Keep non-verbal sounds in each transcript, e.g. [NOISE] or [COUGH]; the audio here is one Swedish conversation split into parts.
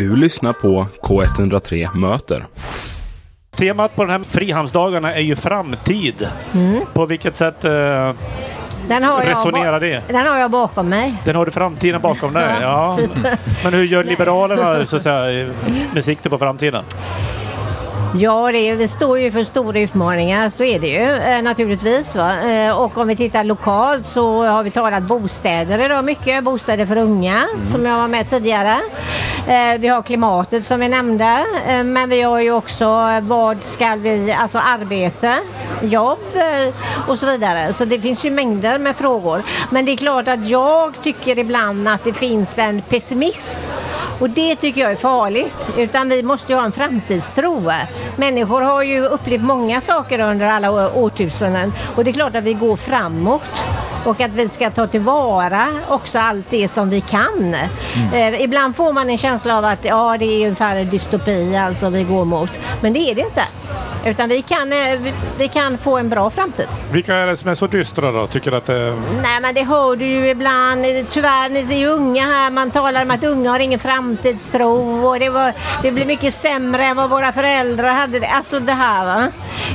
Du lyssnar på K103 Möter. Temat på de här Frihamnsdagarna är ju framtid. Mm. På vilket sätt eh, Den har, jag, resonerar det? den har jag bakom mig. Den har du framtiden bakom dig? [LAUGHS] Ja. Ja, typ. Men hur gör Liberalerna så att säga, [LAUGHS] med sikte på framtiden? Ja, det vi står ju för stora utmaningar, så är det ju eh, naturligtvis. Va? Eh, och om vi tittar lokalt så har vi talat bostäder idag mycket. Bostäder för unga, som jag var med tidigare. Eh, vi har klimatet som vi nämnde, men vi har ju också vad ska vi, alltså arbete, jobb och så vidare. Så det finns ju mängder med frågor. Men det är klart att jag tycker ibland att det finns en pessimism och det tycker jag är farligt. Utan vi måste ju ha en framtidstro. Människor har ju upplevt många saker under alla årtusenden. Och det är klart att vi går framåt. Och att vi ska ta tillvara också allt det som vi kan. Eh, ibland får man en känsla av att ja, det är ungefär en dystopi alltså vi går mot. Men det är det inte. Utan vi kan, eh, vi, vi kan få en bra framtid. Vilka är det som är så dystra då? Tycker att det... Nej men det hör du ju ibland. Tyvärr, ni ser ju unga här. Man talar om att unga har ingen framtidstro och det, var, det blir mycket sämre än vad våra föräldrar hade. det. Alltså det här va.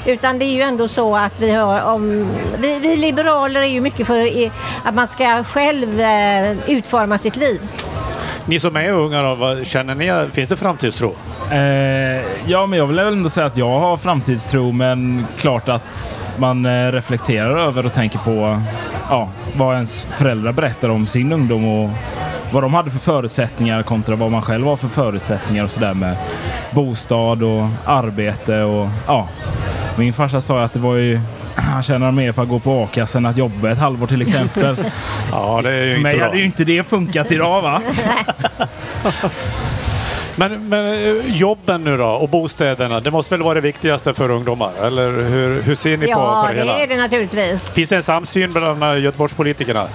Utan det är ju ändå så att vi har om... Vi, vi liberaler är ju mycket för att man ska själv eh, utforma sitt liv. Ni som är unga då, vad, känner ni, finns det framtidstro? Eh, ja, men jag vill ändå säga att jag har framtidstro, men klart att man eh, reflekterar över och tänker på ja, vad ens föräldrar berättar om sin ungdom och vad de hade för förutsättningar kontra vad man själv har för förutsättningar och sådär med bostad och arbete och ja. Min farsa sa att det var ju han tjänar mer på att gå på a-kassa än att jobba ett halvår till exempel. [LAUGHS] Ja, det är ju För inte mig bra. hade ju inte det funkat idag va? [LAUGHS] [LAUGHS] Men, men eh, jobben nu då och bostäderna, det måste väl vara det viktigaste för ungdomar? Eller hur, hur ser ni på, Ja, på det det hela? är det naturligtvis. Finns det en samsyn bland här Göteborgspolitikerna?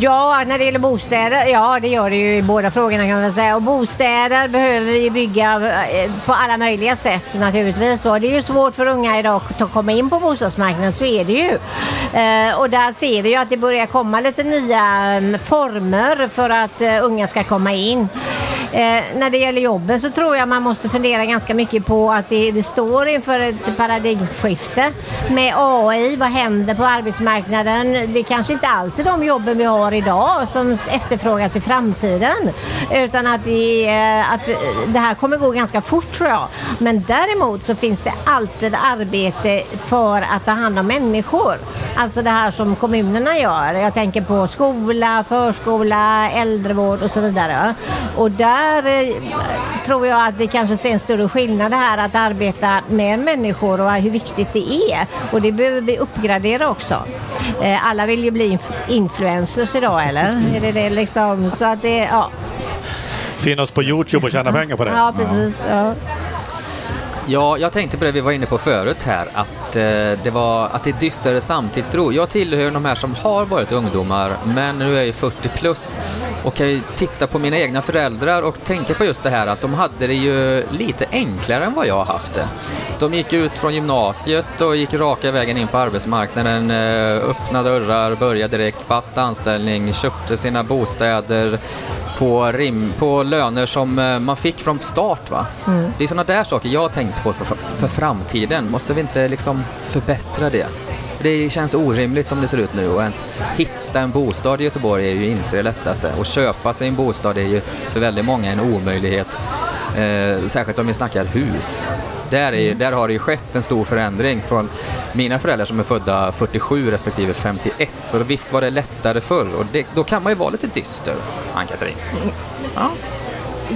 Ja, när det gäller bostäder, ja det gör det ju i båda frågorna kan man säga. Och bostäder behöver vi bygga eh, på alla möjliga sätt naturligtvis. Och det är ju svårt för unga idag att komma in på bostadsmarknaden, så är det ju. Eh, och där ser vi ju att det börjar komma lite nya mm, former för att eh, unga ska komma in. Eh, när det gäller jobben så tror jag man måste fundera ganska mycket på att det, det står inför ett paradigmskifte med AI. Vad händer på arbetsmarknaden? Det kanske inte alls är de jobben vi har idag som efterfrågas i framtiden. Utan att det, eh, att det här kommer gå ganska fort tror jag. Men däremot så finns det alltid arbete för att ta hand om människor. Alltså det här som kommunerna gör. Jag tänker på skola, förskola, äldrevård och så vidare. Och där eh, tror jag att det kanske ser en större skillnad här att arbeta med människor och hur viktigt det är. Och det behöver vi uppgradera också. Eh, Alla vill ju bli inf- influencers idag eller? Är det det liksom? Så att det, ja. Finnas på Youtube och tjäna pengar på det? Ja, precis. Ja. Ja, jag tänkte på det vi var inne på förut här, att, eh, det, var, att det är dystrare samtidstro. Jag tillhör de här som har varit ungdomar, men nu är jag ju 40 plus och kan ju titta på mina egna föräldrar och tänka på just det här att de hade det ju lite enklare än vad jag har haft det. De gick ut från gymnasiet och gick raka vägen in på arbetsmarknaden, eh, öppna dörrar, började direkt, fast anställning, köpte sina bostäder på, rim, på löner som eh, man fick från start. Va? Det är sådana där saker jag har tänkt på för, för framtiden. Måste vi inte liksom förbättra det? Det känns orimligt som det ser ut nu och ens hitta en bostad i Göteborg är ju inte det lättaste. Och köpa sig en bostad är ju för väldigt många en omöjlighet. Eh, särskilt om vi snackar hus. Där, är, där har det ju skett en stor förändring från mina föräldrar som är födda 47 respektive 51. Så visst var det lättare förr och det, då kan man ju vara lite dyster, Ann-Katrin. Ja.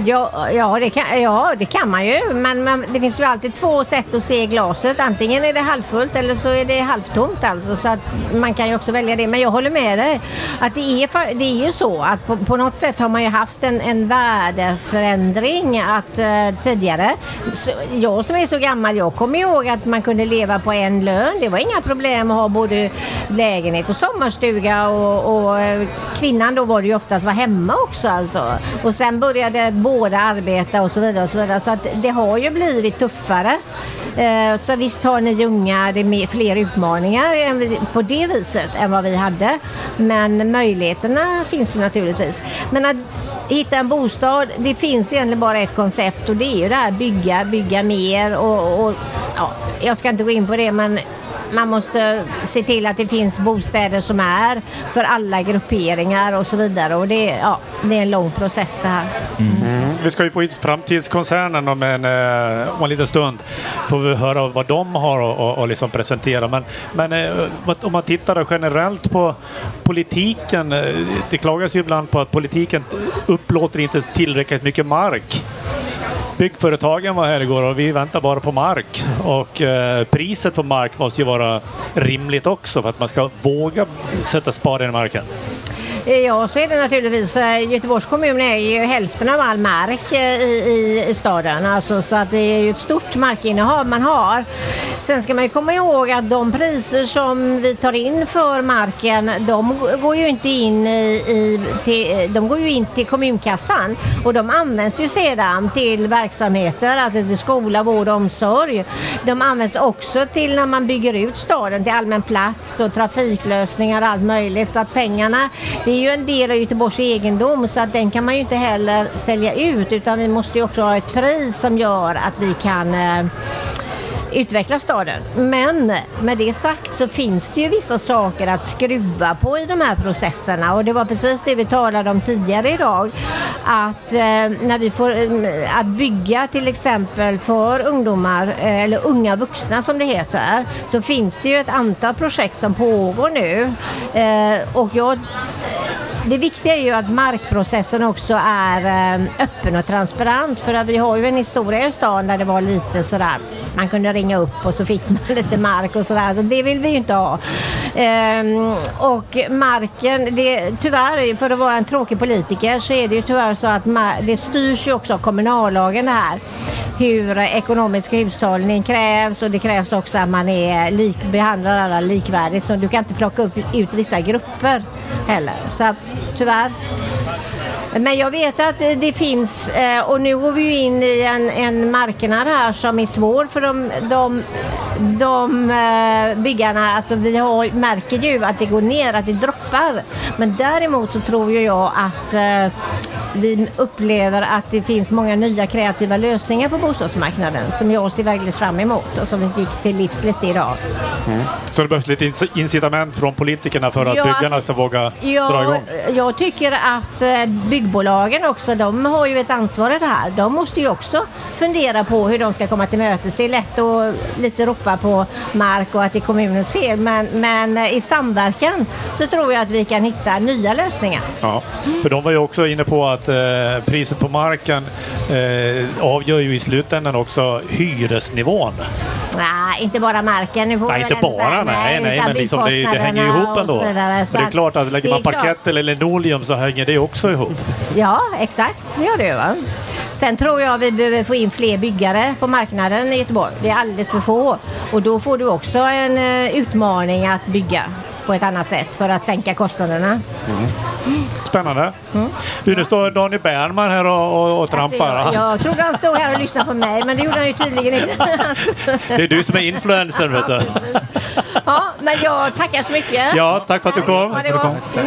Ja, ja, det kan, ja, det kan man ju. Men man, det finns ju alltid två sätt att se glaset. Antingen är det halvfullt eller så är det halvtomt. Alltså, så att man kan ju också välja det. Men jag håller med dig. Att det, är, det är ju så att på, på något sätt har man ju haft en, en värdeförändring att, eh, tidigare. Så, jag som är så gammal, jag kommer ihåg att man kunde leva på en lön. Det var inga problem att ha både lägenhet och sommarstuga. Och, och eh, kvinnan då var det ju oftast var hemma också. Alltså. Och sen började båda arbeta och så vidare. Och så vidare. så att det har ju blivit tuffare. Eh, Så visst har ni unga det är mer- fler utmaningar än på det viset än vad vi hade. Men möjligheterna finns ju naturligtvis. Men att hitta en bostad, det finns egentligen bara ett koncept och det är ju det här bygga, bygga mer och, och ja, jag ska inte gå in på det men man måste se till att det finns bostäder som är för alla grupperingar och så vidare. Och det, ja, det är en lång process det här. Mm. Vi ska ju få hit framtidskoncernen om en, eh, om en liten stund. Får vi höra vad de har att liksom presentera. Men, men eh, om man tittar generellt på politiken. Eh, det klagas ju ibland på att politiken upplåter inte tillräckligt mycket mark. Byggföretagen var här igår och vi väntar bara på mark. Och eh, priset på mark måste ju vara rimligt också för att man ska våga sätta spaden i marken. Eh, ja, så är det naturligtvis. Eh, Göteborgs kommun äger ju hälften av all mark eh, i, i, i staden. Alltså, så att det är ju ett stort markinnehav man har. Sen ska man ju komma ihåg att de priser som vi tar in för marken, de går ju inte in i, i till, de går ju in till kommunkassan och de används ju sedan till verksamheter, alltså till skola, vård och omsorg. De används också till när man bygger ut staden till allmän plats och trafiklösningar och allt möjligt. Så att pengarna, det är ju en del av Göteborgs egendom så att den kan man ju inte heller sälja ut utan vi måste ju också ha ett pris som gör att vi kan eh, utveckla staden. Men med det sagt så finns det ju vissa saker att skruva på i de här processerna och det var precis det vi talade om tidigare idag. Att eh, när vi får eh, att bygga till exempel för ungdomar eh, eller unga vuxna som det heter så finns det ju ett antal projekt som pågår nu eh, och jag det viktiga är ju att markprocessen också är eh, öppen och transparent för att vi har ju en historia i stan där det var lite sådär man kunde ringa upp och så fick man [LAUGHS] lite mark och sådär. Så det vill vi ju inte ha. Ehm, och marken, det, tyvärr för att vara en tråkig politiker så är det ju tyvärr så att det styrs ju också av kommunallagen det här. Hur ekonomisk hushållning krävs och det krävs också att man är lik, behandlar alla likvärdigt. Så du kan inte plocka upp, ut vissa grupper heller. Så tyvärr. Men jag vet att det, finns eh, och nu går vi ju in i en, en marknad här som är svår för de, de, de eh, byggarna. Alltså vi har, märker ju att det går ner, att det droppar. Men däremot så tror ju jag att eh, vi upplever att det finns många nya kreativa lösningar på bostadsmarknaden som jag ser verkligen fram emot och som vi fick till livs lite idag. Så det behövs lite inc- incitament från politikerna för att Ja, byggarna alltså, ska våga dra Ja, igång. jag tycker att eh, byggbolagen också, de har ju ett ansvar i det här. De måste ju också fundera på hur de ska komma till mötes. Det är lätt att lite ropa på mark och att det är kommunens fel, men, men eh, i samverkan så tror jag att vi kan hitta nya lösningar. Ja, för de var ju också inne på att eh, priset på marken eh, avgör ju i slutändan också hyresnivån. Nej, inte bara marken. Nu får Nej, inte bara, nej, nej, men liksom det, det hänger ju ihop ändå. vidare. Det är klart att lägger man är klart. parkett eller linoleum så hänger det också ihop. Ja, exakt. Det gör det ju. Va? Sen tror jag vi behöver få in fler byggare på marknaden i Göteborg. Det är alldeles för få. Och då får du också en eh, utmaning att bygga på ett annat sätt för att sänka kostnaderna. Spännande. Du, nu står Daniel Bernman här och, och, och trampar. Alltså, jag, jag trodde han stod här och lyssnade på mig, men det gjorde han ju tydligen inte. [LAUGHS] Det är du som är influencer vet du. ja, men jag tackar så mycket. Ja, tack för att du kom. Ha det gott.